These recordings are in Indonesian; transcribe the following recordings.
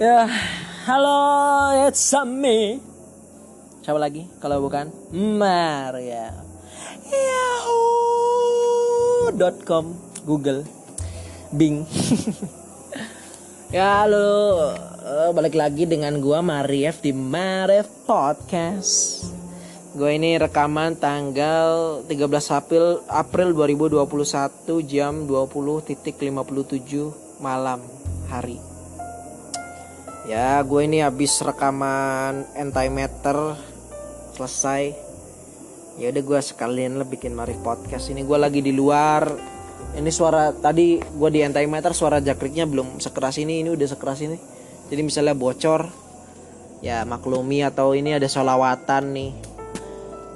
Ya, halo, it's me. Siapa lagi? Kalau bukan Maria. Yahoo.com, Google, Bing. ya, halo. Eh, balik lagi dengan gua Mariev di Mariev Podcast. Gue ini rekaman tanggal 13 April April 2021 jam 20.57 malam hari. Ya, gue ini habis rekaman antimeter selesai. Ya udah gue sekalian lah bikin Marif podcast ini gue lagi di luar. Ini suara tadi gue di antimeter suara jakriknya belum sekeras ini, ini udah sekeras ini. Jadi misalnya bocor, ya maklumi atau ini ada solawatan nih.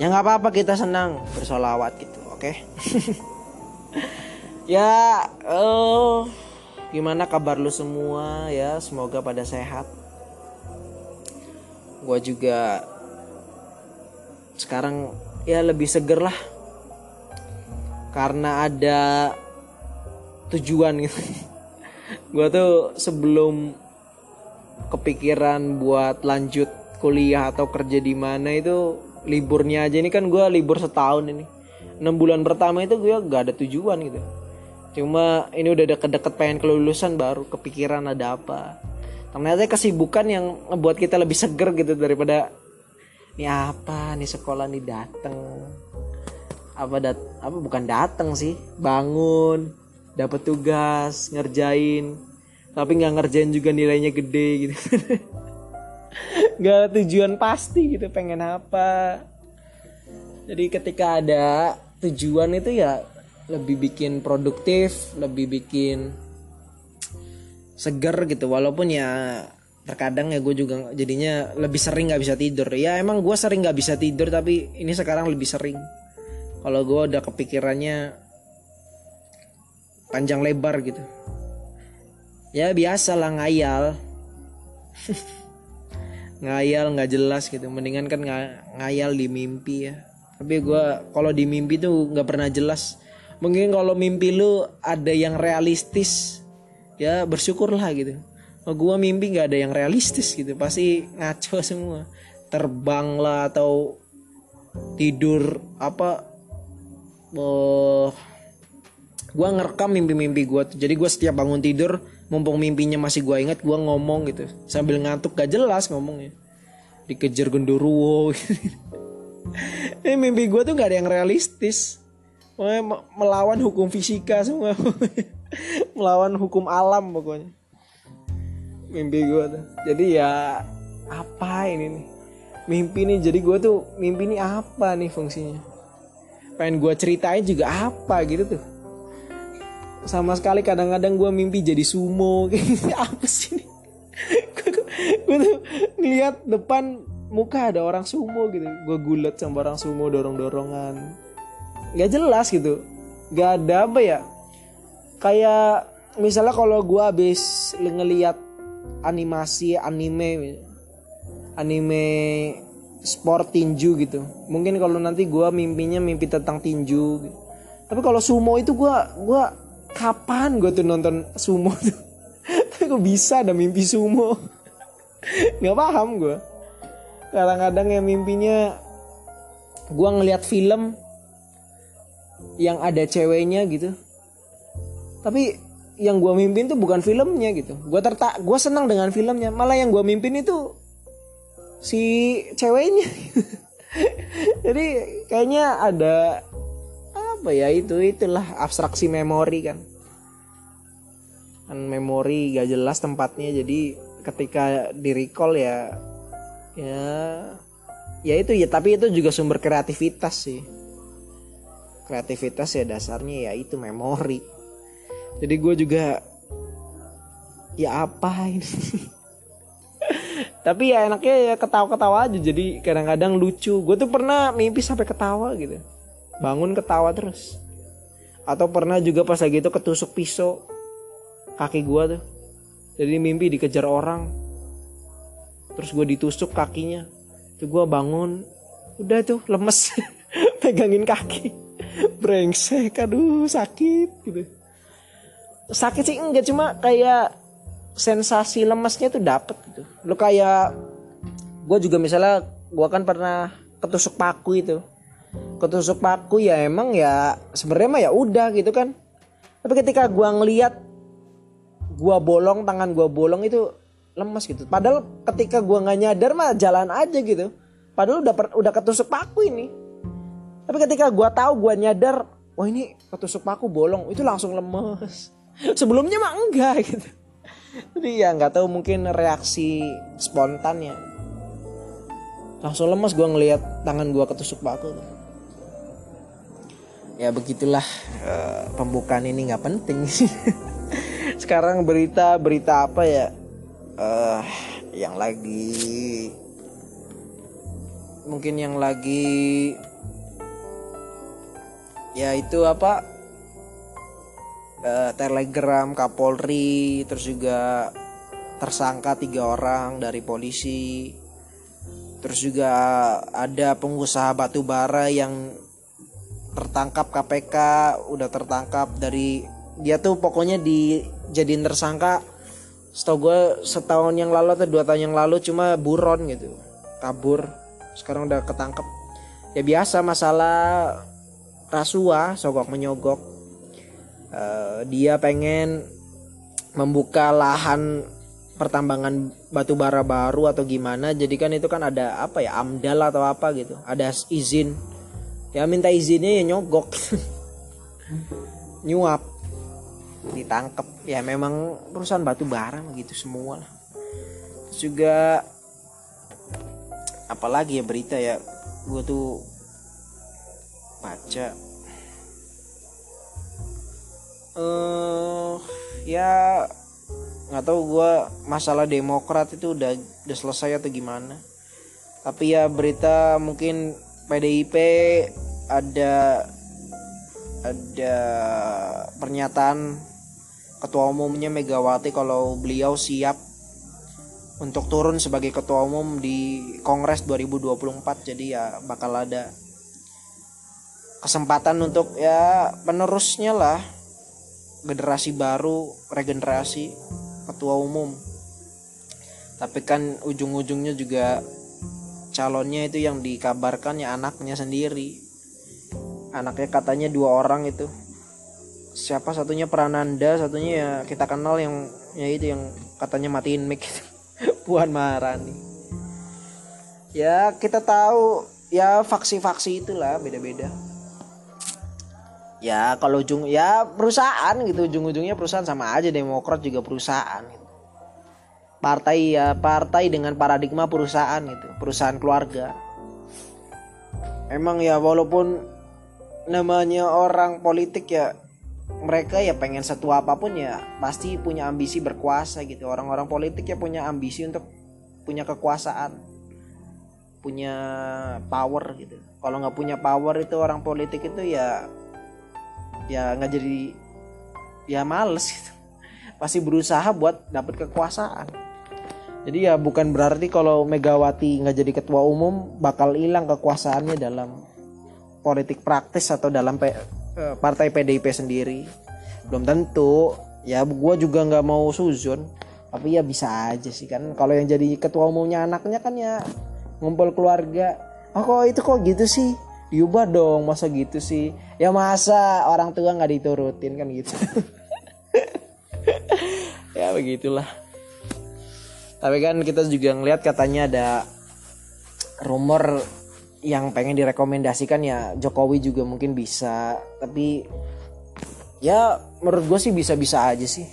Ya nggak apa-apa kita senang bersolawat gitu, oke? Okay? ya, oh Gimana kabar lu semua ya? Semoga pada sehat. Gua juga sekarang ya lebih seger lah. Karena ada tujuan gitu. Gua tuh sebelum kepikiran buat lanjut kuliah atau kerja di mana itu liburnya aja ini kan gue libur setahun ini enam bulan pertama itu gue gak ada tujuan gitu Cuma ini udah deket-deket pengen kelulusan baru kepikiran ada apa. Ternyata kesibukan yang ngebuat kita lebih seger gitu daripada ini apa nih sekolah nih dateng. Apa dat apa bukan dateng sih bangun dapat tugas ngerjain. Tapi nggak ngerjain juga nilainya gede gitu. Nggak tujuan pasti gitu pengen apa. Jadi ketika ada tujuan itu ya lebih bikin produktif lebih bikin seger gitu. Walaupun ya terkadang ya gue juga jadinya lebih sering nggak bisa tidur. Ya emang gue sering nggak bisa tidur tapi ini sekarang lebih sering. Kalau gue udah kepikirannya panjang lebar gitu. Ya biasa lah ngayal. Ngayal nggak jelas gitu. Mendingan kan ngayal di mimpi ya. Tapi gue kalau di mimpi tuh nggak pernah jelas mungkin kalau mimpi lu ada yang realistis ya bersyukurlah gitu. Oh, gua mimpi nggak ada yang realistis gitu pasti ngaco semua. Terbang lah atau tidur apa oh gua ngerekam mimpi-mimpi gua jadi gua setiap bangun tidur mumpung mimpinya masih gua ingat gua ngomong gitu. Sambil ngantuk gak jelas ngomongnya. Dikejar genderuwo gitu. ini mimpi gua tuh gak ada yang realistis melawan hukum fisika semua. Melawan hukum alam pokoknya. Mimpi gue tuh. Jadi ya apa ini nih? Mimpi nih jadi gue tuh mimpi ini apa nih fungsinya? Pengen gue ceritain juga apa gitu tuh. Sama sekali kadang-kadang gue mimpi jadi sumo. Apa sih nih? Gue tuh ngeliat depan muka ada orang sumo gitu. Gue gulat sama orang sumo dorong-dorongan nggak jelas gitu. Nggak ada apa ya. Kayak misalnya kalau gue habis ngeliat animasi anime anime sport tinju gitu. Mungkin kalau nanti gue mimpinya mimpi tentang tinju gitu. tapi kalau sumo itu gue gua kapan gue tuh nonton sumo tuh? Tapi kok bisa ada mimpi sumo? Nggak paham gue kadang-kadang ya mimpinya gue ngeliat film yang ada ceweknya gitu. Tapi yang gue mimpin tuh bukan filmnya gitu. Gue tertak gue senang dengan filmnya. Malah yang gue mimpin itu si ceweknya. Jadi kayaknya ada apa ya itu itulah abstraksi memori kan. Kan memori gak jelas tempatnya. Jadi ketika di recall ya ya ya itu ya. Tapi itu juga sumber kreativitas sih kreativitas ya dasarnya ya itu memori. Jadi gue juga ya apa ini? Tapi ya enaknya ya ketawa-ketawa aja jadi kadang-kadang lucu. Gue tuh pernah mimpi sampai ketawa gitu. Bangun ketawa terus. Atau pernah juga pas lagi itu ketusuk pisau kaki gue tuh. Jadi mimpi dikejar orang terus gue ditusuk kakinya. Tuh gue bangun udah tuh lemes. Pegangin kaki brengsek aduh sakit gitu. Sakit sih enggak cuma kayak sensasi lemesnya tuh dapet gitu. Lu kayak gue juga misalnya gue kan pernah ketusuk paku itu. Ketusuk paku ya emang ya sebenarnya mah ya udah gitu kan. Tapi ketika gue ngeliat gue bolong tangan gue bolong itu lemes gitu. Padahal ketika gue nggak nyadar mah jalan aja gitu. Padahal udah udah ketusuk paku ini tapi ketika gue tahu gue nyadar wah ini ketusuk paku bolong. Itu langsung lemes. Sebelumnya mah enggak gitu. Jadi ya nggak tahu mungkin reaksi spontan ya langsung lemas gue ngelihat tangan gue ketusuk paku ya begitulah uh, pembukaan ini nggak penting. Sekarang berita berita apa ya? Uh, yang lagi mungkin yang lagi ya itu apa? Uh, telegram Kapolri terus juga tersangka tiga orang dari polisi. Terus juga ada pengusaha batu bara yang tertangkap KPK udah tertangkap dari dia tuh pokoknya dijadiin tersangka. Setahu gue setahun yang lalu atau dua tahun yang lalu cuma buron gitu kabur. Sekarang udah ketangkep. Ya biasa masalah rasuah sogok menyogok. Uh, dia pengen membuka lahan pertambangan batu bara baru atau gimana. Jadi kan itu kan ada apa ya amdal atau apa gitu. Ada izin. Ya minta izinnya ya nyogok. Nyuap. Ditangkep. Ya memang perusahaan batu bara gitu semua lah. Juga apalagi ya berita ya. Gue tuh baca uh, ya nggak tahu gue masalah demokrat itu udah udah selesai atau gimana. Tapi ya berita mungkin PDIP ada ada pernyataan ketua umumnya Megawati kalau beliau siap untuk turun sebagai ketua umum di Kongres 2024 jadi ya bakal ada kesempatan untuk ya penerusnya lah. Generasi baru regenerasi ketua umum. Tapi kan ujung-ujungnya juga calonnya itu yang dikabarkan ya anaknya sendiri. Anaknya katanya dua orang itu. Siapa? Satunya Prananda satunya ya kita kenal yang ya itu yang katanya matiin mic itu. Puan Maharani. Ya kita tahu ya faksi-faksi itulah beda-beda ya kalau ujung ya perusahaan gitu. Ujung-ujungnya perusahaan sama aja. Demokrat juga perusahaan gitu. partai ya partai dengan paradigma perusahaan itu perusahaan keluarga. Emang ya walaupun namanya orang politik ya mereka ya pengen satu apa pun ya pasti punya ambisi berkuasa gitu. Orang-orang politik ya punya ambisi untuk punya kekuasaan. Punya power gitu. Kalau nggak punya power itu orang politik itu ya ya nggak jadi ya males gitu. Pasti berusaha buat dapat kekuasaan. Jadi ya bukan berarti kalau Megawati nggak jadi ketua umum bakal hilang kekuasaannya dalam politik praktis atau dalam eh, partai PDIP sendiri. Belum tentu. Ya gue juga nggak mau suzon. Tapi ya bisa aja sih kan. Kalau yang jadi ketua umumnya anaknya kan ya ngumpul keluarga. Oh kok itu kok gitu sih diubah dong masa gitu sih? Ya masa orang tua nggak diturutin kan gitu. Ya begitulah. Tapi kan kita juga ngelihat katanya ada rumor yang pengen direkomendasikan ya Jokowi juga mungkin bisa. Tapi ya menurut gue sih bisa-bisa aja sih.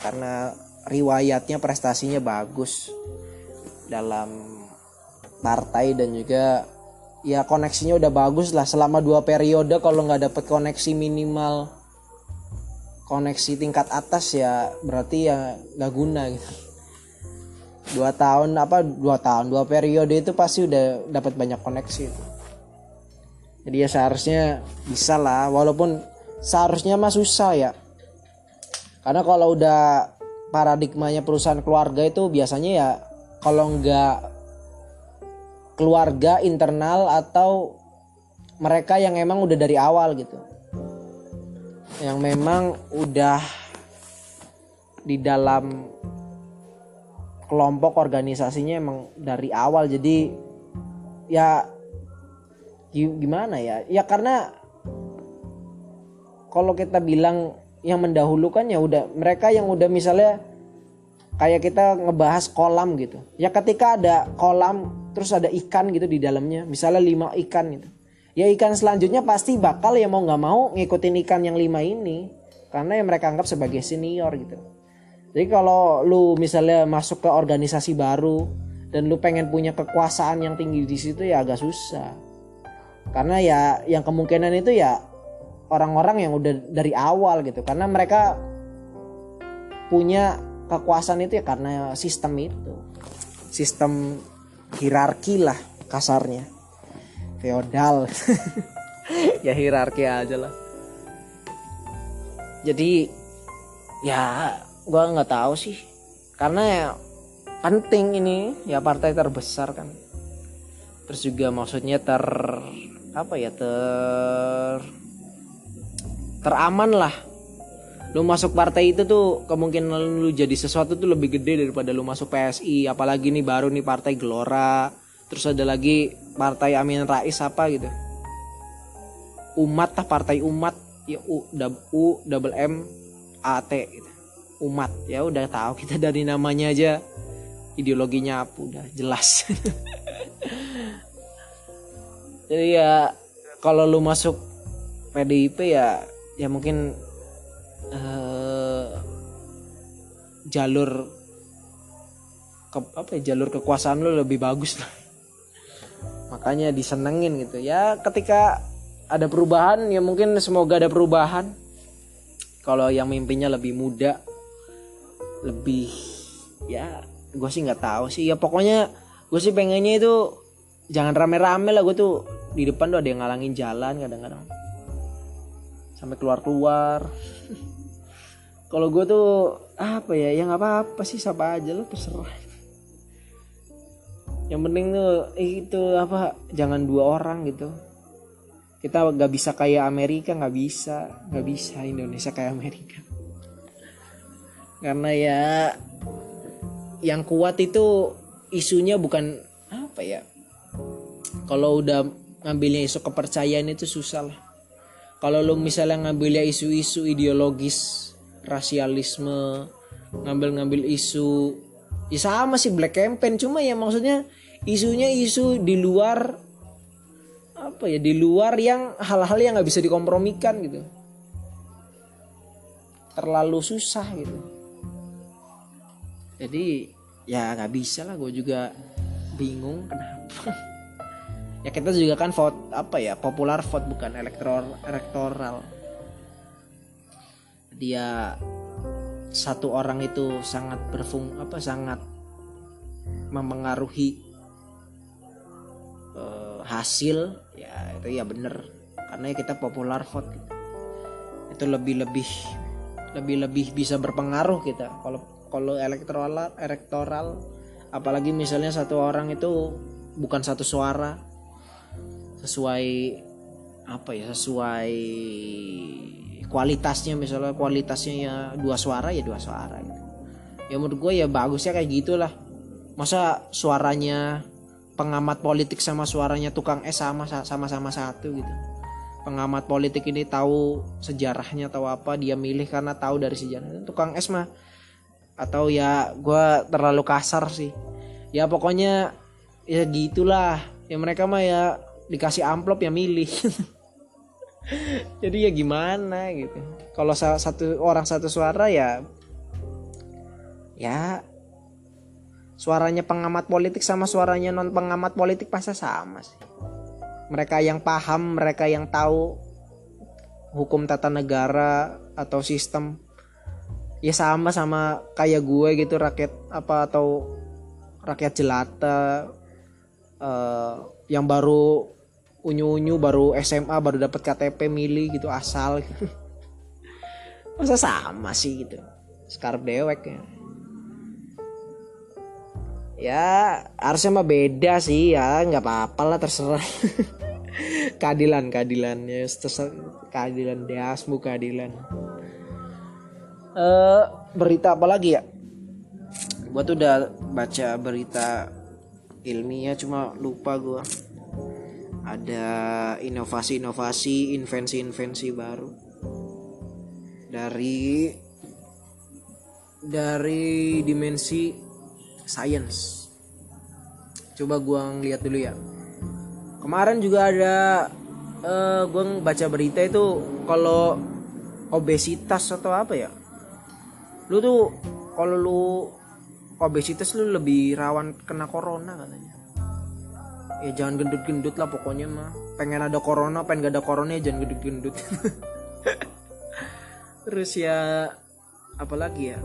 Karena riwayatnya prestasinya bagus dalam partai dan juga ya koneksinya udah bagus lah. Selama dua periode kalau nggak dapet koneksi minimal koneksi tingkat atas ya berarti ya nggak guna gitu. Dua tahun apa dua tahun dua periode itu pasti udah dapat banyak koneksi itu. Jadi ya seharusnya bisa lah walaupun seharusnya mah susah ya. Karena kalau udah paradigmanya perusahaan keluarga itu biasanya ya kalau nggak keluarga internal atau mereka yang emang udah dari awal gitu. Yang memang udah di dalam kelompok organisasinya emang dari awal. Jadi ya gimana ya? Ya karena kalau kita bilang yang mendahulukan ya udah mereka yang udah misalnya kayak kita ngebahas kolam gitu. Ya ketika ada kolam terus ada ikan gitu di dalamnya misalnya lima ikan gitu ya ikan selanjutnya pasti bakal ya mau nggak mau ngikutin ikan yang lima ini karena yang mereka anggap sebagai senior gitu jadi kalau lu misalnya masuk ke organisasi baru dan lu pengen punya kekuasaan yang tinggi di situ ya agak susah. Karena ya yang kemungkinan itu ya orang-orang yang udah dari awal gitu. Karena mereka punya kekuasaan itu ya karena sistem itu. Sistem hierarki lah kasarnya. Feodal. ya hierarki aja lah. Jadi ya gue nggak tahu sih karena ya penting ini ya partai terbesar kan terus juga maksudnya ter apa ya ter teraman lah lu masuk partai itu tuh kemungkinan lu jadi sesuatu tuh lebih gede daripada lu masuk PSI apalagi nih baru nih partai Gelora. Terus ada lagi partai Amin Rais apa gitu. Umat lah partai umat. Ya U, U double M A T gitu. Umat. Ya udah tahu kita dari namanya aja. Ideologinya apa? Udah jelas. Jadi ya kalau lu masuk PDIP ya ya mungkin uh, jalur ke, apa ya jalur kekuasaan lu lebih bagus lah. Makanya disenengin gitu. Ya ketika ada perubahan ya mungkin semoga ada perubahan. Kalau yang mimpinya lebih muda lebih ya gue sih nggak tahu sih. Ya pokoknya gue sih pengennya itu jangan rame-rame lah. Gue tuh di depan tuh ada yang ngalangin jalan kadang-kadang. Sampai keluar-keluar kalau gue tuh apa ya yang apa-apa sih siapa aja lo terserah. Yang penting tuh itu apa jangan dua orang gitu. Kita nggak bisa kayak Amerika nggak bisa nggak bisa Indonesia kayak Amerika. Karena ya yang kuat itu isunya bukan apa ya kalau udah ngambilnya isu kepercayaan itu susah lah. Kalau lu misalnya ngambilnya isu-isu ideologis rasialisme ngambil-ngambil isu. Ya sama sih black campaign. Cuma ya maksudnya isunya isu di luar apa ya di luar yang hal-hal yang nggak bisa dikompromikan gitu. Terlalu susah gitu. Jadi ya nggak bisa lah gue juga bingung kenapa. Ya kita juga kan vote apa ya popular vote bukan elektoral elektoral dia satu orang itu sangat berfung apa sangat mempengaruhi uh, hasil ya itu ya bener karena kita popular vote gitu. itu lebih lebih lebih lebih bisa berpengaruh kita kalau kalau elektoral elektoral apalagi misalnya satu orang itu bukan satu suara sesuai apa ya sesuai kualitasnya misalnya kualitasnya ya dua suara ya dua suara gitu. ya menurut gue ya bagusnya kayak gitulah. Masa suaranya pengamat politik sama suaranya tukang es sama sama sama satu gitu. Pengamat politik ini tahu sejarahnya tahu apa dia milih karena tahu dari sejarah. Tukang es mah atau ya gue terlalu kasar sih. Ya pokoknya ya gitulah. Ya mereka mah ya dikasih amplop ya milih jadi ya gimana gitu. Kalau satu orang satu suara ya ya suaranya pengamat politik sama suaranya non pengamat politik pasti sama sih. Mereka yang paham mereka yang tahu hukum tata negara atau sistem ya sama sama kayak gue gitu rakyat apa atau rakyat jelata uh, yang baru unyu-unyu baru SMA baru dapat KTP milih gitu asal. Gitu. masa sama sih gitu skarp dewek ya. Ya harusnya mah beda sih ya nggak apa-apa lah terserah. Keadilan keadilannya terserah. Keadilan deasmu keadilan. Uh, berita apa lagi ya? Gue tuh udah baca berita ilmiah cuma lupa gue ada inovasi-inovasi invensi-invensi baru. Dari dari dimensi science. Coba gue ngeliat dulu ya. Kemarin juga ada uh, gue baca berita itu kalau obesitas atau apa ya? Lu tuh kalau lu obesitas lu lebih rawan kena corona katanya ya jangan gendut-gendut lah pokoknya mah. Pengen ada corona pengen gak ada corona ya jangan gendut-gendut. Terus ya apalagi ya?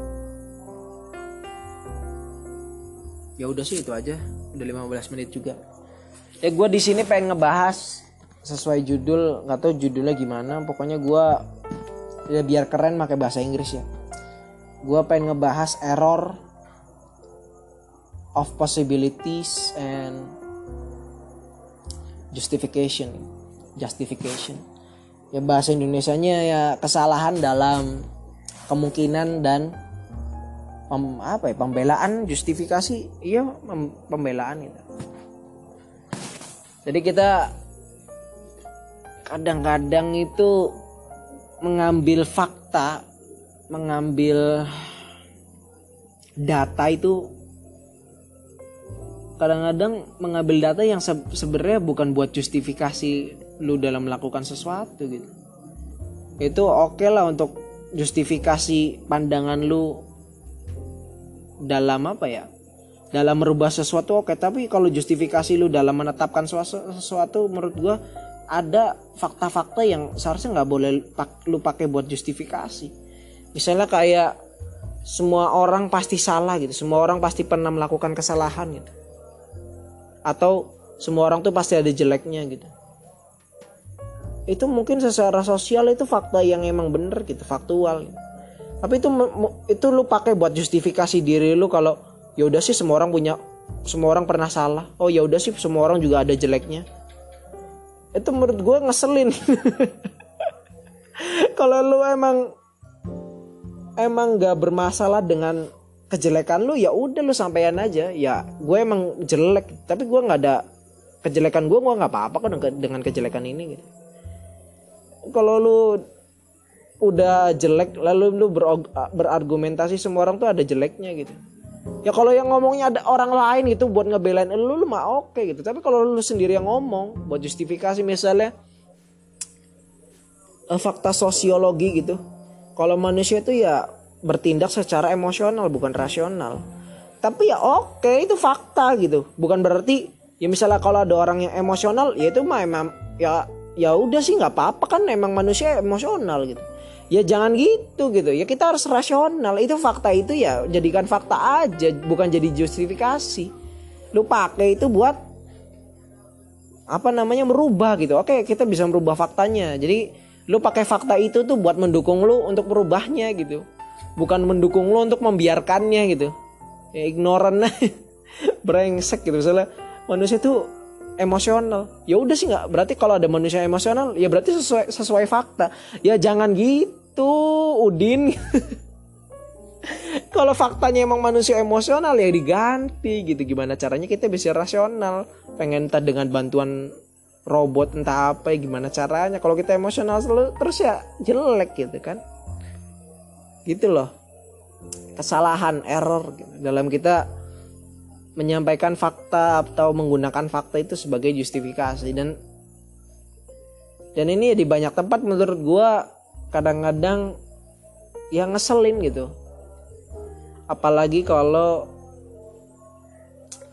Ya udah sih itu aja. Udah 15 menit juga. Ya gue di sini pengen ngebahas sesuai judul. Nggak tahu judulnya gimana. Pokoknya gue ya biar keren pakai bahasa Inggris ya. Gue pengen ngebahas error of possibilities and justification. Justification. Ya bahasa Indonesia-nya ya kesalahan dalam kemungkinan dan pem, apa ya pembelaan justifikasi. Iya pembelaan gitu. Jadi kita kadang-kadang itu mengambil fakta mengambil data itu kadang-kadang mengambil data yang se sebenarnya bukan buat justifikasi lu dalam melakukan sesuatu gitu. Itu oke okay lah untuk justifikasi pandangan lu dalam apa ya? Dalam merubah sesuatu oke okay. tapi kalau justifikasi lu dalam menetapkan sesuatu, menurut gua ada fakta-fakta yang seharusnya nggak boleh lu pakai buat justifikasi. Misalnya kayak semua orang pasti salah gitu semua orang pasti pernah melakukan kesalahan gitu atau semua orang tuh pasti ada jeleknya gitu. Itu mungkin secara sosial itu fakta yang emang bener gitu faktual gitu. tapi itu itu lu pakai buat justifikasi diri lu kalau ya udah sih semua orang punya semua orang pernah salah. Oh ya udah sih semua orang juga ada jeleknya. Itu menurut gue ngeselin. Kalau lu emang emang gak bermasalah dengan kejelekan lu ya udah lu sampaikan aja. Ya gue emang jelek tapi gue nggak ada kejelekan gue gue nggak apa-apa kan dengan kejelekan ini gitu. Kalau lu udah jelek lalu lu ber berargumentasi semua orang tuh ada jeleknya gitu. Ya kalau yang ngomongnya ada orang lain gitu buat ngebelain lu lu mah oke okay, gitu. Tapi kalau lu sendiri yang ngomong buat justifikasi misalnya uh, fakta sosiologi gitu. Kalau manusia itu ya bertindak secara emosional bukan rasional. Tapi ya oke itu fakta gitu. Bukan berarti ya misalnya kalau ada orang yang emosional ya itu mah emang ya ya udah sih nggak apa-apa kan emang manusia emosional gitu. Ya jangan gitu gitu ya kita harus rasional. Itu fakta itu ya jadikan fakta aja bukan jadi justifikasi. Lu pakai itu buat apa namanya merubah gitu. Oke kita bisa merubah faktanya. Jadi lu pakai fakta itu tuh buat mendukung lu untuk merubahnya gitu bukan mendukung lo untuk membiarkannya gitu. Ya ignoran brengsek gitu. Misalnya manusia itu emosional. Ya udah sih nggak. Berarti kalau ada manusia emosional ya berarti sesuai sesuai fakta. Ya jangan gitu Udin. Kalau faktanya emang manusia emosional ya diganti gitu. Gimana caranya kita bisa rasional? Pengen entah dengan bantuan robot entah apa ya gimana caranya? Kalau kita emosional selalu terus ya jelek gitu kan gitu loh. Kesalahan error gitu. dalam kita menyampaikan fakta atau menggunakan fakta itu sebagai justifikasi. Dan dan ini di banyak tempat menurut gue kadang-kadang yang ngeselin gitu. Apalagi kalau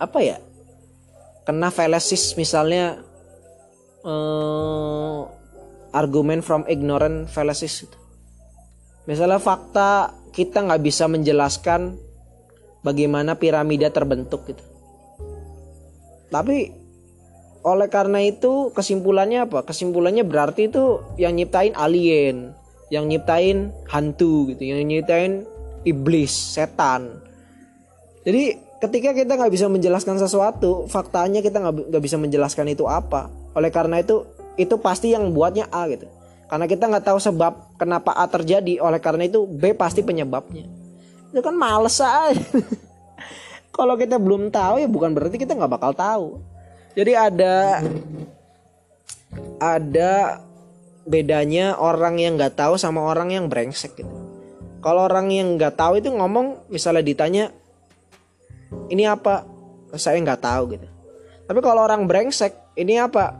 apa ya? Kena fallacies misalnya eh, argumen from ignorant fallacies itu Misalnya fakta kita nggak bisa menjelaskan bagaimana piramida terbentuk gitu. Tapi oleh karena itu kesimpulannya apa? Kesimpulannya berarti itu yang nyiptain alien, yang nyiptain hantu gitu, yang nyiptain iblis, setan. Jadi ketika kita nggak bisa menjelaskan sesuatu, faktanya kita nggak bisa menjelaskan itu apa. Oleh karena itu itu pasti yang buatnya A gitu. Karena kita nggak tahu sebab kenapa A terjadi, oleh karena itu B pasti penyebabnya. Itu kan males aja. kalau kita belum tahu ya bukan berarti kita nggak bakal tahu. Jadi ada ada bedanya orang yang nggak tahu sama orang yang brengsek gitu. Kalau orang yang nggak tahu itu ngomong misalnya ditanya ini apa? Saya nggak tahu gitu. Tapi kalau orang brengsek ini apa?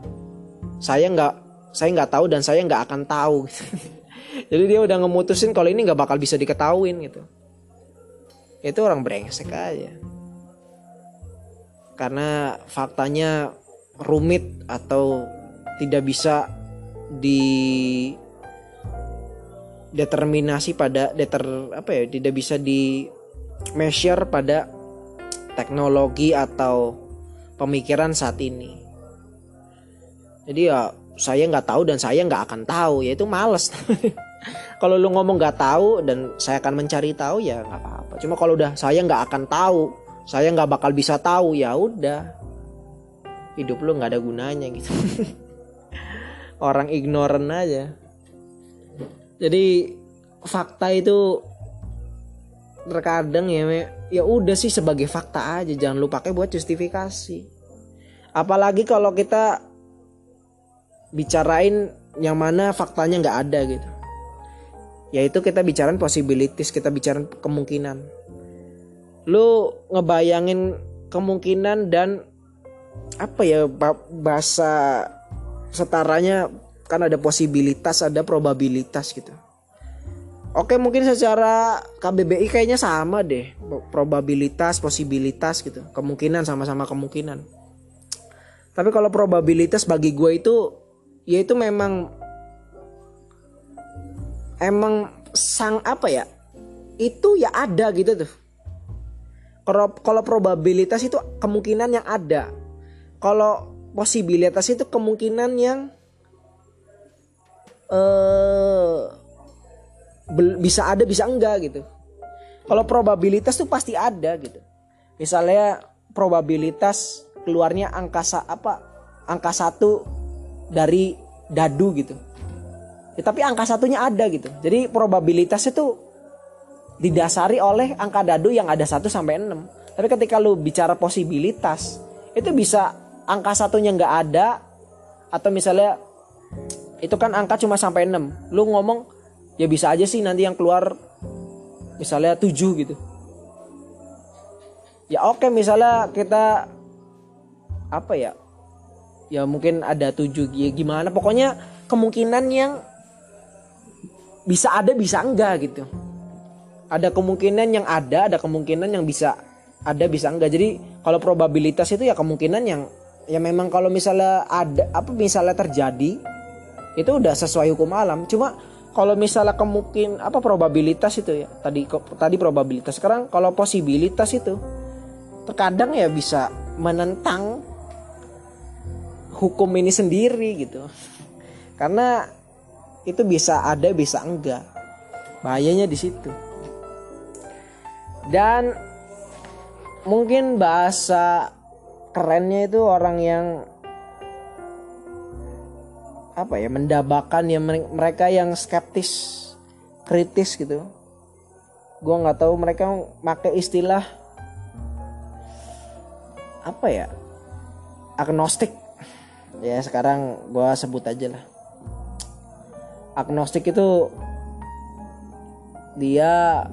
Saya nggak saya nggak tahu dan saya nggak akan tahu. Jadi dia udah ngemutusin kalau ini nggak bakal bisa diketahuin gitu. Itu orang brengsek aja. Karena faktanya rumit atau tidak bisa di determinasi pada deter apa ya tidak bisa di measure pada teknologi atau pemikiran saat ini. Jadi ya saya nggak tahu dan saya nggak akan tahu. Ya itu males. Kalau lu ngomong nggak tahu dan saya akan mencari tahu ya nggak apa-apa. Cuma kalau udah saya nggak akan tahu saya nggak bakal bisa tahu ya udah. Hidup lu nggak ada gunanya gitu. Orang ignoran aja. Jadi fakta itu terkadang ya ya udah sih sebagai fakta aja jangan lu pakai buat justifikasi. Apalagi kalau kita bicarain yang mana faktanya nggak ada gitu. Yaitu kita bicarain possibilities kita bicarain kemungkinan. Lu ngebayangin kemungkinan dan apa ya bahasa setaranya kan ada posibilitas ada probabilitas gitu. Oke mungkin secara KBBI kayaknya sama deh. Probabilitas posibilitas gitu. Kemungkinan sama-sama kemungkinan. Tapi kalau probabilitas bagi gue itu ya itu memang emang sang apa ya itu ya ada gitu tuh. Kalau kalau probabilitas itu kemungkinan yang ada. Kalau posibilitas itu kemungkinan yang eh bisa ada bisa enggak gitu. Kalau probabilitas tuh pasti ada gitu. Misalnya probabilitas keluarnya angka apa angka satu dari dadu gitu. Ya, tapi angka satunya ada gitu. Jadi probabilitas itu didasari oleh angka dadu yang ada 1 sampai 6 tapi ketika lu bicara posibilitas itu bisa angka satunya nggak ada atau misalnya itu kan angka cuma sampai 6 lu ngomong ya bisa aja sih nanti yang keluar misalnya 7 gitu. Ya oke misalnya kita apa ya ya mungkin ada 7 ya gimana. Pokoknya kemungkinan yang bisa ada bisa enggak gitu. Ada kemungkinan yang ada ada kemungkinan yang bisa ada bisa enggak. Jadi kalau probabilitas itu ya kemungkinan yang ya memang kalau misalnya ada apa misalnya terjadi itu udah sesuai hukum alam. Cuma kalau misalnya kemungkin apa probabilitas itu ya tadi tadi probabilitas. Sekarang kalau posibilitas itu terkadang ya bisa menentang hukum ini sendiri gitu. Karena itu bisa ada bisa enggak. Bahayanya di situ. Dan mungkin bahasa kerennya itu orang yang apa ya mendabakan ya mereka yang skeptis kritis gitu. Gue nggak tahu mereka pakai istilah apa ya agnostik ya sekarang gue sebut aja lah. Agnostik itu dia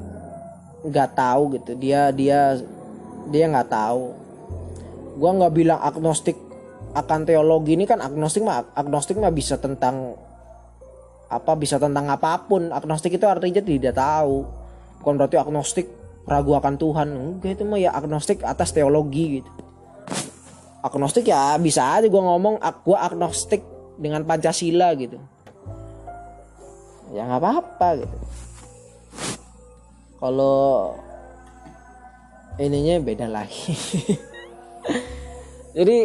nggak tahu gitu. Dia dia dia nggak tahu. Gue nggak bilang agnostik akan teologi ini kan agnostik mah agnostik mah bisa tentang apa bisa tentang apa pun. Agnostik itu artinya tidak tahu. Bukan berarti agnostik ragu akan Tuhan. Enggak itu mah ya agnostik atas teologi gitu agnostik ya bisa aja gue ngomong gue agnostik dengan Pancasila gitu. Ya nggak apa-apa gitu. Kalau ininya beda lagi. Jadi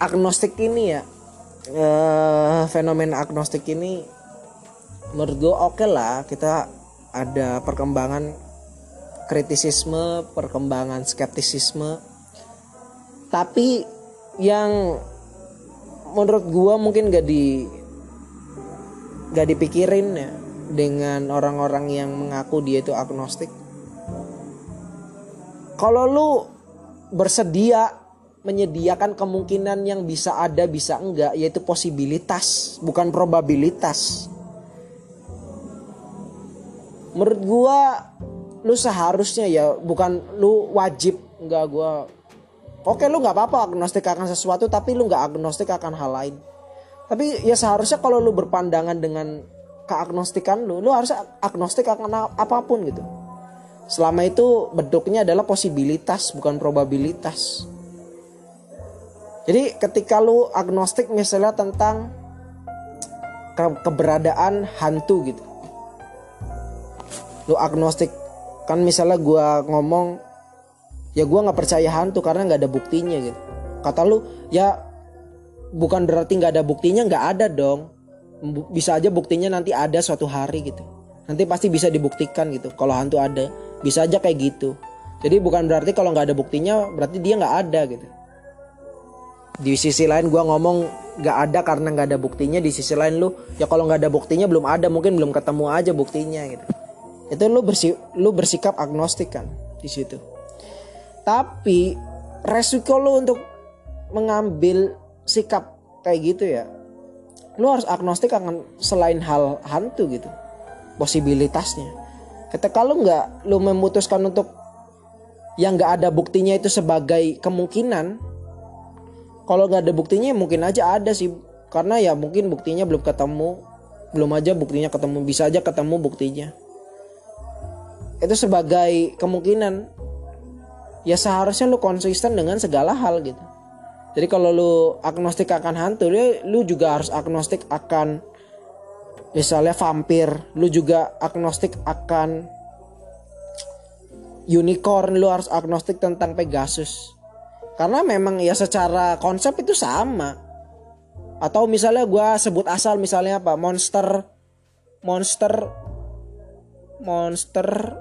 agnostik ini ya uh, fenomena agnostik ini menurut gue oke okay lah kita ada perkembangan kritisisme perkembangan skeptisisme tapi yang menurut gue mungkin gak di gak dipikirin ya dengan orang-orang yang mengaku dia itu agnostik. Kalau lu bersedia menyediakan kemungkinan yang bisa ada bisa enggak yaitu posibilitas bukan probabilitas. Menurut gua lu seharusnya ya bukan lu wajib enggak gua oke lu nggak apa-apa agnostik akan sesuatu tapi lu nggak agnostik akan hal lain. Tapi ya seharusnya kalau lu berpandangan dengan keagnostikan lu lu harus agnostik akan apa pun gitu. Selama itu bentuknya adalah posibilitas bukan probabilitas. Jadi ketika lu agnostik misalnya tentang ke keberadaan hantu gitu. Lu agnostik. Kan misalnya gua ngomong ya gua nggak percaya hantu karena nggak ada buktinya gitu. Kata lu ya bukan berarti nggak ada buktinya nggak ada dong. Bisa aja buktinya nanti ada suatu hari gitu. Nanti pasti bisa dibuktikan gitu. Kalau hantu ada bisa aja kayak gitu. Jadi bukan berarti kalau nggak ada buktinya berarti dia nggak ada gitu. Di sisi lain gue ngomong nggak ada karena nggak ada buktinya. Di sisi lain lu ya kalau nggak ada buktinya belum ada. Mungkin belum ketemu aja buktinya gitu. Itu lu bersih lu bersikap agnostik kan di situ tapi resiko lu untuk mengambil sikap kayak gitu ya lu harus agnostik akan selain hal hantu gitu posibilitasnya. Ketika lu nggak lu memutuskan untuk yang nggak ada buktinya itu sebagai kemungkinan kalau nggak ada buktinya mungkin aja ada sih. Karena ya mungkin buktinya belum ketemu belum aja buktinya ketemu bisa aja ketemu buktinya. Itu sebagai kemungkinan ya seharusnya lu konsisten dengan segala hal gitu. Jadi kalau lu agnostik akan hantu lu, lu juga harus agnostik akan misalnya vampir lu juga agnostik akan unicorn lu harus agnostik tentang Pegasus. Karena memang ya secara konsep itu sama. Atau misalnya gue sebut asal misalnya apa? Monster monster monster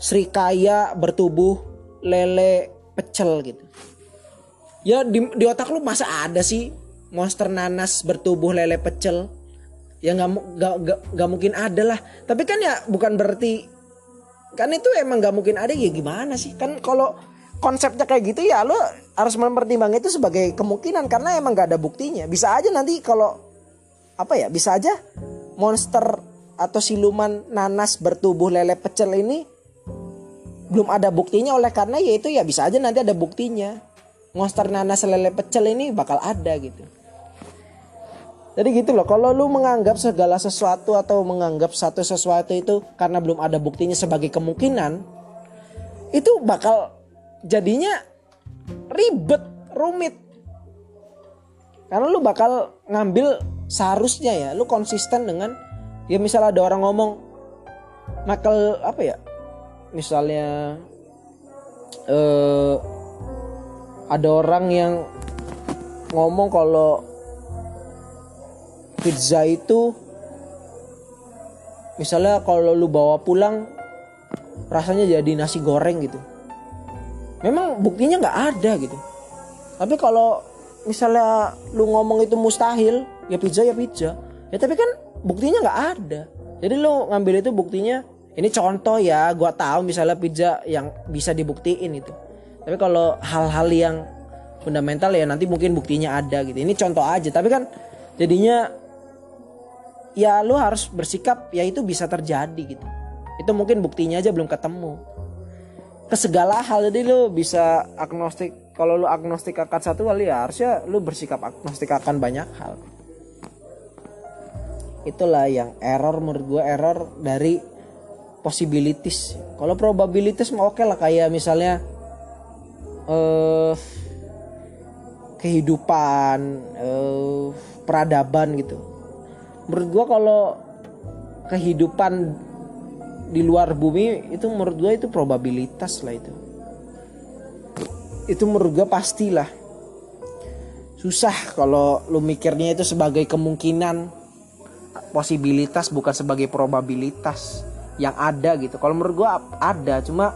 serikaya bertubuh lele pecel gitu. Ya di, di otak lu masa ada sih monster nanas bertubuh lele pecel? Ya nggak nggak mungkin ada lah. Tapi kan ya bukan berarti kan itu emang nggak mungkin ada ya gimana sih? Kan kalau konsepnya kayak gitu ya lo harus mempertimbangkan itu sebagai kemungkinan karena emang gak ada buktinya. Bisa aja nanti kalau apa ya bisa aja monster atau siluman nanas bertubuh lele pecel ini belum ada buktinya oleh karena ya itu ya bisa aja nanti ada buktinya monster nanas lele pecel ini bakal ada gitu jadi gitu loh kalau lu menganggap segala sesuatu atau menganggap satu sesuatu itu karena belum ada buktinya sebagai kemungkinan itu bakal jadinya ribet, rumit. Karena lu bakal ngambil seharusnya ya, lu konsisten dengan ya misal ada orang ngomong Michael apa ya? Misalnya eh ada orang yang ngomong kalau pizza itu misalnya kalau lu bawa pulang rasanya jadi nasi goreng gitu. Memang buktinya nggak ada gitu. Tapi kalau misalnya lu ngomong itu mustahil ya pizza ya pizza. Ya tapi kan buktinya nggak ada. Jadi lu ngambil itu buktinya ini contoh ya gua tahu misalnya pizza yang bisa dibuktiin itu. Tapi kalau hal-hal yang fundamental ya nanti mungkin buktinya ada gitu. Ini contoh aja tapi kan jadinya ya lu harus bersikap ya itu bisa terjadi gitu. Itu mungkin buktinya aja belum ketemu. Ke segala hal jadi lu bisa agnostik kalau lu agnostik akan satu hal ya harusnya lu bersikap agnostik akan banyak hal. Itulah yang error menurut gue error dari possibilities. Kalau probabilities mau oke okay lah kayak misalnya eh kehidupan eh, peradaban gitu. Menurut gue kalau kehidupan di luar bumi itu menurut gue itu probabilitas lah itu. Itu menurut gue pastilah susah kalau lu mikirnya itu sebagai kemungkinan. Posibilitas bukan sebagai probabilitas yang ada gitu. Kalau menurut gue ada cuma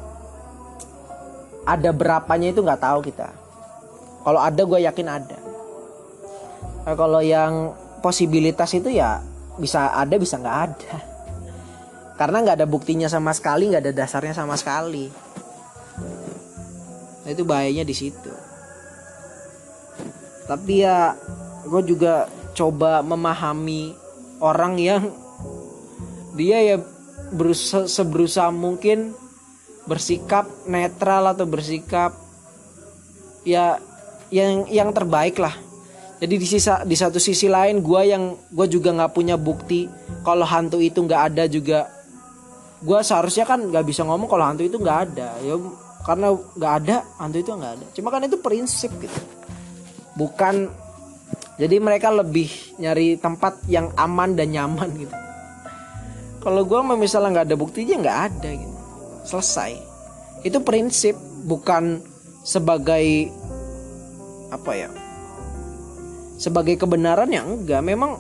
ada berapanya itu nggak tahu kita. Kalau ada gue yakin ada. Nah, kalau yang posibilitas itu ya bisa ada bisa nggak ada. Karena nggak ada buktinya sama sekali nggak ada dasarnya sama sekali. Itu bahayanya di situ. Tapi ya gue juga coba memahami orang yang dia ya berusaha seberusaha mungkin bersikap netral atau bersikap ya yang yang terbaik lah. Jadi di sisa di satu sisi lain gue yang gue juga nggak punya bukti kalau hantu itu nggak ada juga. Gue seharusnya kan nggak bisa ngomong kalau hantu itu nggak ada. Ya karena nggak ada hantu itu nggak ada. Cuma kan itu prinsip gitu. Bukan jadi mereka lebih nyari tempat yang aman dan nyaman gitu kalau gue misalnya nggak ada buktinya nggak ada gitu. Selesai. Itu prinsip bukan sebagai apa ya sebagai kebenaran yang enggak. Memang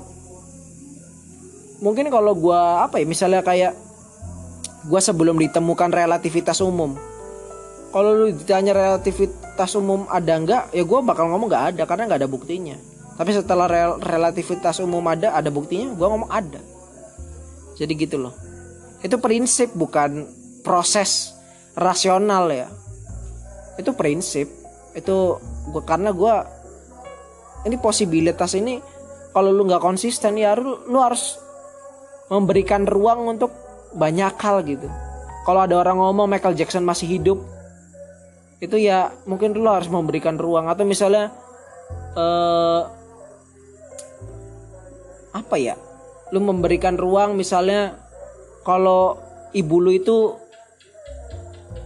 mungkin kalau gue apa ya misalnya kayak gue sebelum ditemukan relativitas umum. Kalau lu ditanya relativitas umum ada enggak ya gue bakal ngomong nggak ada karena nggak ada buktinya. Tapi setelah rel relativitas umum ada ada buktinya gue ngomong ada jadi gitu loh. Itu prinsip bukan proses rasional ya. Itu prinsip. Itu gua karena gue ini posibilitas ini kalau lu nggak konsisten ya lu, lu harus memberikan ruang untuk banyak hal gitu. Kalau ada orang ngomong Michael Jackson masih hidup itu ya mungkin lu harus memberikan ruang. Atau misalnya uh, apa ya lu memberikan ruang misalnya kalau ibu lu itu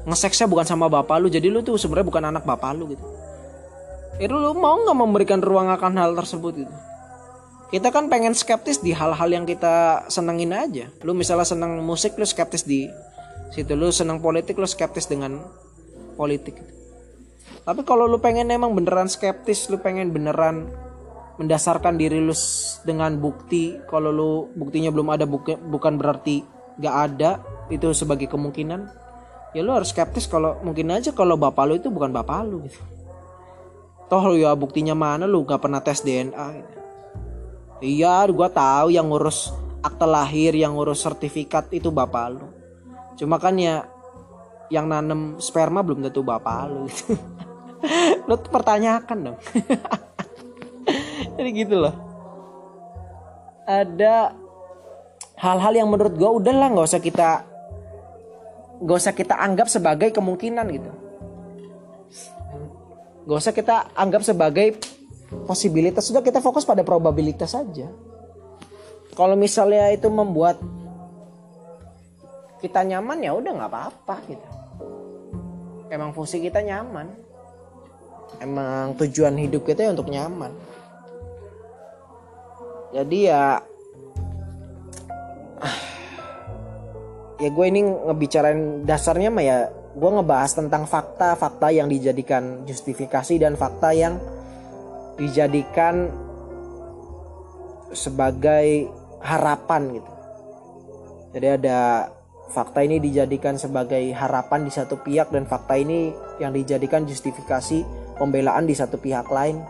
ngeseksnya bukan sama bapak lu jadi lu tuh sebenarnya bukan anak bapak lu gitu. Itu lu mau nggak memberikan ruang akan hal tersebut gitu? Kita kan pengen skeptis di hal-hal yang kita senengin aja. Lu misalnya seneng musik lu skeptis di situ. Lu seneng politik lu skeptis dengan politik gitu. tapi kalau lu pengen emang beneran skeptis lu pengen beneran mendasarkan diri lu dengan bukti kalau lu buktinya belum ada bukan berarti gak ada itu sebagai kemungkinan ya lu harus skeptis kalau mungkin aja kalau bapak lu itu bukan bapak lu gitu toh lu ya buktinya mana lu gak pernah tes DNA gitu. iya gua tahu yang ngurus akte lahir yang ngurus sertifikat itu bapak lu cuma kan ya yang nanem sperma belum tentu bapak lu gitu. lu pertanyakan dong jadi gitu loh. Ada hal-hal yang menurut gue udahlah nggak usah kita gak usah kita anggap sebagai kemungkinan gitu. Gak usah kita anggap sebagai posibilitas sudah kita fokus pada probabilitas saja. Kalau misalnya itu membuat kita nyaman ya udah nggak apa-apa gitu. Emang fungsi kita nyaman. Emang tujuan hidup kita ya untuk nyaman jadi ya ya gue ini ngebicarain dasarnya mah ya gue ngebahas tentang fakta-fakta yang dijadikan justifikasi dan fakta yang dijadikan sebagai harapan gitu. Jadi ada fakta ini dijadikan sebagai harapan di satu pihak dan fakta ini yang dijadikan justifikasi pembelaan di satu pihak lain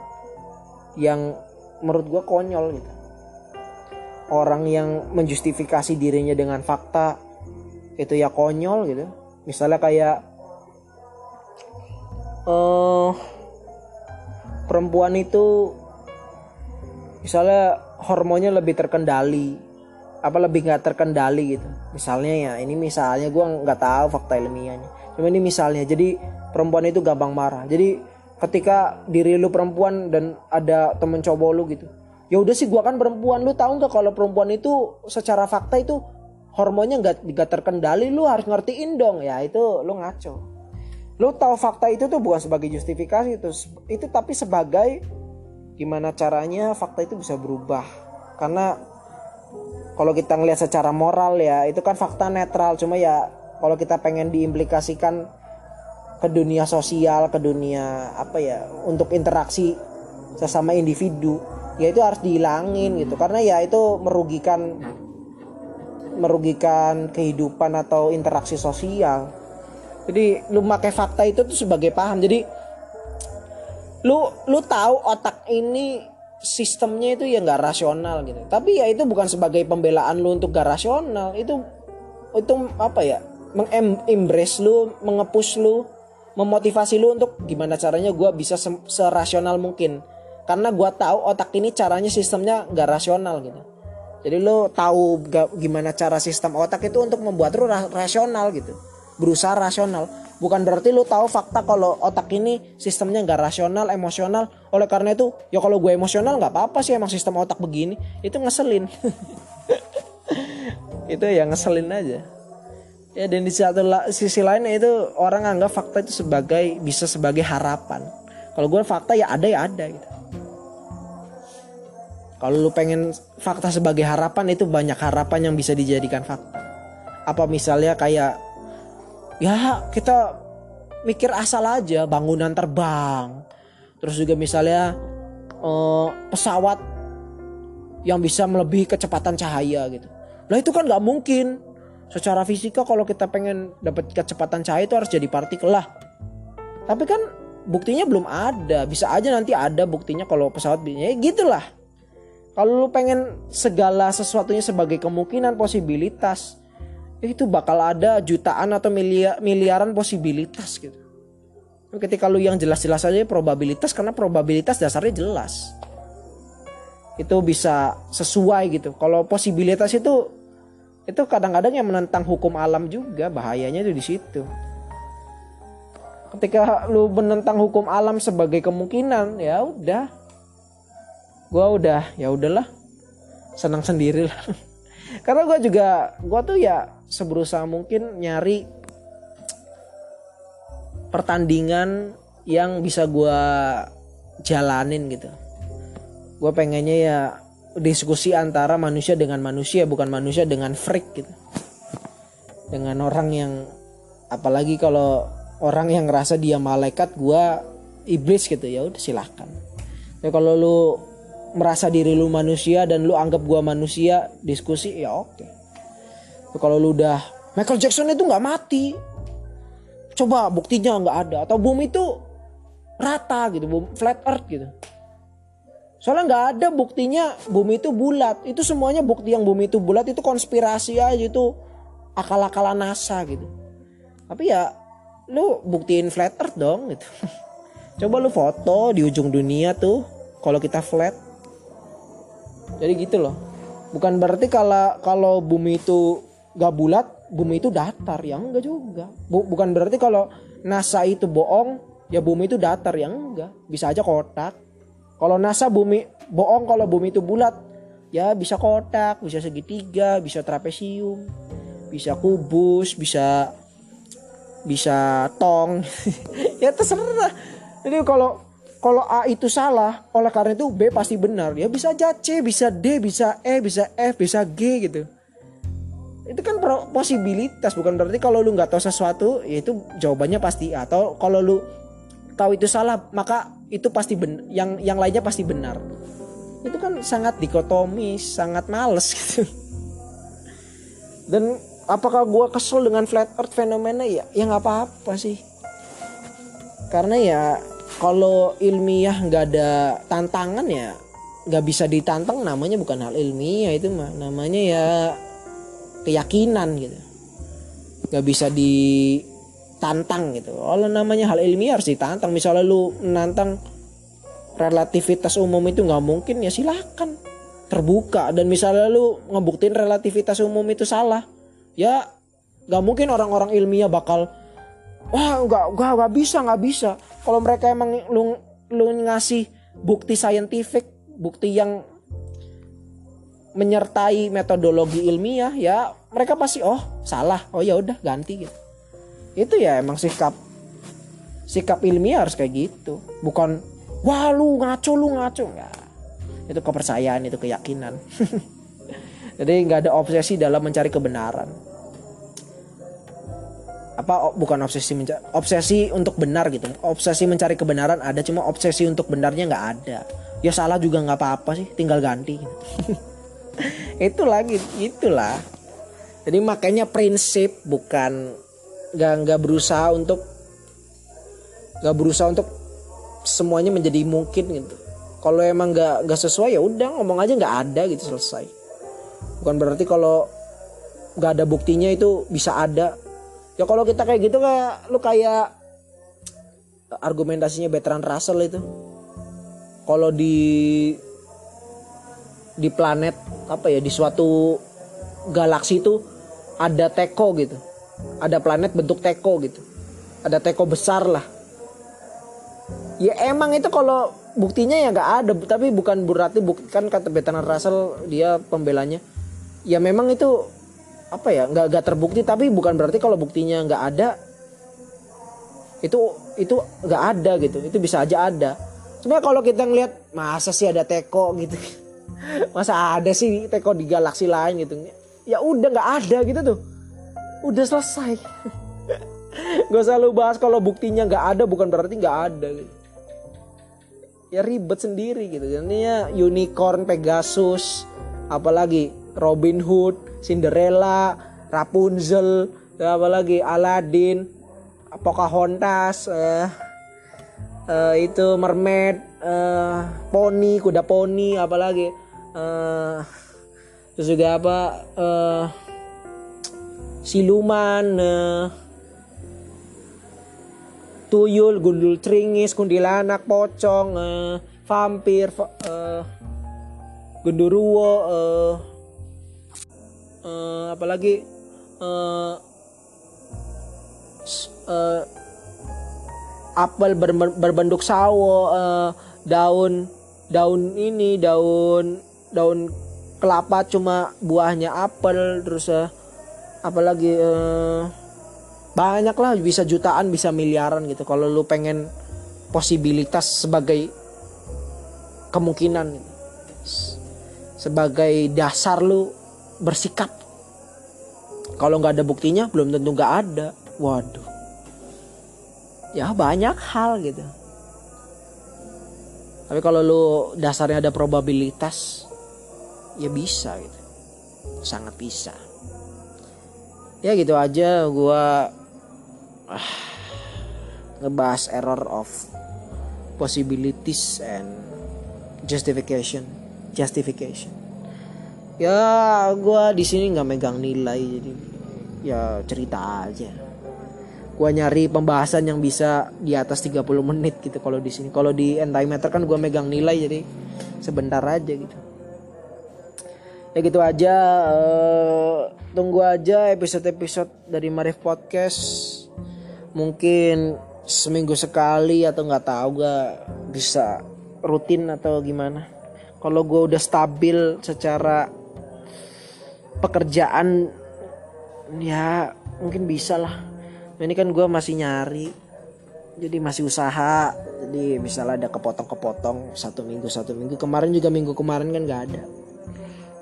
yang menurut gue konyol gitu. Orang yang menjustifikasi dirinya dengan fakta itu ya konyol gitu. Misalnya kayak uh, perempuan itu misalnya hormonnya lebih terkendali apa lebih nggak terkendali gitu. Misalnya ya ini misalnya gue nggak tahu fakta ilmiahnya. Cuma ini misalnya jadi perempuan itu gampang marah. Jadi ketika diri lu perempuan dan ada temen cowok lu gitu ya udah sih gue kan perempuan. Lu tahu nggak kalau perempuan itu secara fakta itu hormonnya nggak nggak terkendali? Lu harus ngertiin dong. Ya itu lu ngaco. Lu tahu fakta itu tuh bukan sebagai justifikasi itu itu tapi sebagai gimana caranya fakta itu bisa berubah. Karena kalau kita ngelihat secara moral ya itu kan fakta netral. Cuma ya kalau kita pengen diimplikasikan ke dunia sosial ke dunia apa ya untuk interaksi sesama individu ya itu harus dihilangin gitu. Karena ya itu merugikan merugikan kehidupan atau interaksi sosial. Jadi lu pakai fakta itu tuh sebagai paham. Jadi lu lu tahu otak ini sistemnya itu ya nggak rasional gitu. Tapi ya itu bukan sebagai pembelaan lu untuk gak rasional. Itu itu apa ya? Mengembrace lu mengepus lu memotivasi lu untuk gimana caranya gue bisa se- serasional mungkin karena gue tahu otak ini caranya sistemnya nggak rasional gitu. Jadi lu tahu gimana cara sistem otak itu untuk membuat ra- rasional gitu. Berusaha rasional. Bukan berarti lu tahu fakta kalau otak ini sistemnya nggak rasional emosional. Oleh karena itu ya kalau gue emosional nggak apa-apa sih emang sistem otak begini. Itu ngeselin. Itu ya ngeselin aja. Ya dan di satu sisi lain itu orang anggap fakta itu sebagai bisa sebagai harapan. Kalau gue fakta ya ada ya ada gitu kalau lu pengen fakta sebagai harapan itu banyak harapan yang bisa dijadikan fakta. Apa misalnya kayak ya kita mikir asal aja bangunan terbang. Terus juga misalnya eh, pesawat yang bisa melebihi kecepatan cahaya gitu. Lah itu kan nggak mungkin. Secara fisika kalau kita pengen dapat kecepatan cahaya itu harus jadi partikel lah. Tapi kan buktinya belum ada. Bisa aja nanti ada buktinya kalau pesawat ya gitulah kalau lu pengen segala sesuatunya sebagai kemungkinan posibilitas itu bakal ada jutaan atau miliar, miliaran posibilitas gitu. Tapi ketika lu yang jelas-jelas aja probabilitas karena probabilitas dasarnya jelas. Itu bisa sesuai gitu. Kalau posibilitas itu itu kadang-kadang yang menentang hukum alam juga bahayanya itu di situ. Ketika lu menentang hukum alam sebagai kemungkinan ya udah gua udah ya udahlah. Senang sendiri lah karena gua juga gua tuh ya seberusaha mungkin nyari pertandingan yang bisa gua jalanin gitu. Gue pengennya ya diskusi antara manusia dengan manusia bukan manusia dengan freak gitu. Dengan orang yang apalagi kalau orang yang ngerasa dia malaikat gue iblis gitu. Ya udah silahkan ya kalau lu merasa diri lu manusia dan lu anggap gua manusia diskusi ya oke Tapi kalau lu udah Michael Jackson itu nggak mati coba buktinya nggak ada atau bumi itu rata gitu bumi flat earth gitu Soalnya nggak ada buktinya bumi itu bulat. Itu semuanya bukti yang bumi itu bulat itu konspirasi aja itu akal-akalan NASA gitu. Tapi ya lu buktiin flat earth dong gitu. Coba lu foto di ujung dunia tuh kalau kita flat. Jadi gitu loh. Bukan berarti kalau kalau bumi itu gak bulat, bumi itu datar. Ya enggak juga. Bu- bukan berarti kalau NASA itu bohong, ya bumi itu datar. Ya enggak. Bisa aja kotak. Kalau NASA bumi bohong kalau bumi itu bulat, ya bisa kotak, bisa segitiga, bisa trapesium, bisa kubus, bisa bisa tong. ya terserah. Jadi kalau kalau A itu salah, oleh karena itu B pasti benar. Ya bisa aja C, bisa D, bisa E, bisa F, bisa G gitu. Itu kan posibilitas, bukan berarti kalau lu nggak tahu sesuatu, ya itu jawabannya pasti A. Atau kalau lu tahu itu salah, maka itu pasti ben yang yang lainnya pasti benar. Itu kan sangat dikotomis, sangat males gitu. Dan apakah gua kesel dengan flat earth fenomena ya? Ya nggak apa-apa sih. Karena ya kalau ilmiah nggak ada tantangan ya nggak bisa ditantang namanya bukan hal ilmiah itu mah. Namanya ya keyakinan gitu. Nggak bisa ditantang gitu. Kalau namanya hal ilmiah harus ditantang. Misalnya lu menantang relativitas umum itu nggak mungkin ya silahkan terbuka. Dan misalnya lu ngebuktiin relativitas umum itu salah ya nggak mungkin orang-orang ilmiah bakal wah nggak nggak nggak bisa nggak bisa kalau mereka emang lu lu ngasih bukti saintifik bukti yang menyertai metodologi ilmiah ya mereka pasti oh salah. Oh ya udah ganti. Gitu itu ya emang sikap sikap ilmiah harus kayak gitu. Bukan wah lu ngaco lu ngaco. Ya itu kepercayaan itu keyakinan. Jadi nggak ada obsesi dalam mencari kebenaran apa bukan obsesi mencari obsesi untuk benar gitu. Obsesi mencari kebenaran ada cuma obsesi untuk benarnya nggak ada. Ya salah juga nggak apa-apa sih tinggal ganti. Itu lagi itulah jadi makanya prinsip bukan nggak nggak berusaha untuk nggak berusaha untuk semuanya menjadi mungkin gitu. Kalau emang nggak nggak sesuai ya udah ngomong aja nggak ada gitu selesai. Bukan berarti kalau nggak ada buktinya itu bisa ada ya kalau kita kayak gitu kayak lu kayak argumentasinya Bertrand Russell itu. Kalau di di planet apa ya di suatu galaksi itu ada teko gitu. Ada planet bentuk teko gitu. Ada teko besar lah. Ya emang itu kalau buktinya ya nggak ada tapi bukan berarti bukti kan kata Bertrand Russell dia pembelanya. Ya memang itu apa ya nggak nggak terbukti tapi bukan berarti kalau buktinya nggak ada itu itu nggak ada gitu itu bisa aja ada. Sebenarnya kalau kita ngelihat masa sih ada teko gitu? Masa ada sih teko di galaksi lain gitu? Ya udah nggak ada gitu tuh. Udah selesai. Gak usah lu bahas kalau buktinya nggak ada bukan berarti nggak ada gitu. ya ribet sendiri gitu. Jadinya unicorn Pegasus apalagi Robin Hood Cinderella Rapunzel apalagi Aladdin Pocahontas uh, uh, itu mermaid uh, poni kuda poni apalagi uh, terus juga apa? Uh, siluman uh, tuyul gundul tringis kuntilanak pocong uh, vampir uh, genderuwo uh, uh, apalagi uh, uh, apel ber, berbentuk sawo uh, daun daun ini daun daun kelapa cuma buahnya apel terus uh, apalagi uh, banyak lah bisa jutaan bisa miliaran gitu. Kalau lu pengen posibilitas sebagai kemungkinan sebagai dasar lu bersikap. Kalau nggak ada buktinya belum tentu nggak ada. Waduh. Ya banyak hal gitu. Tapi kalau lu dasarnya ada probabilitas ya bisa gitu. Sangat bisa. Ya gitu aja gua ah, ngebahas error of possibilities and justification. Justification ya gua di sini nggak megang nilai jadi ya cerita aja. Gua nyari pembahasan yang bisa di atas 30 menit gitu kalau di sini. Kalau di entimeter kan gua megang nilai jadi sebentar aja gitu. Ya gitu aja uh, tunggu aja episode-episode dari Marif Podcast. Mungkin seminggu sekali atau nggak tahu gak bisa rutin atau gimana. Kalau gue udah stabil secara pekerjaan ya mungkin bisa lah. Ini kan gue masih nyari jadi masih usaha. Jadi misalnya ada kepotong-kepotong satu minggu satu minggu. Kemarin juga minggu kemarin kan nggak ada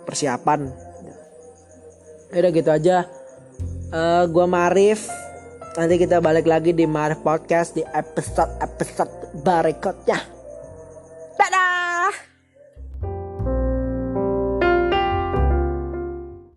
persiapan. Ya udah gitu aja. Uh, gue Marif Nanti kita balik lagi di Marif Podcast di episode-episode berikutnya. Dadah!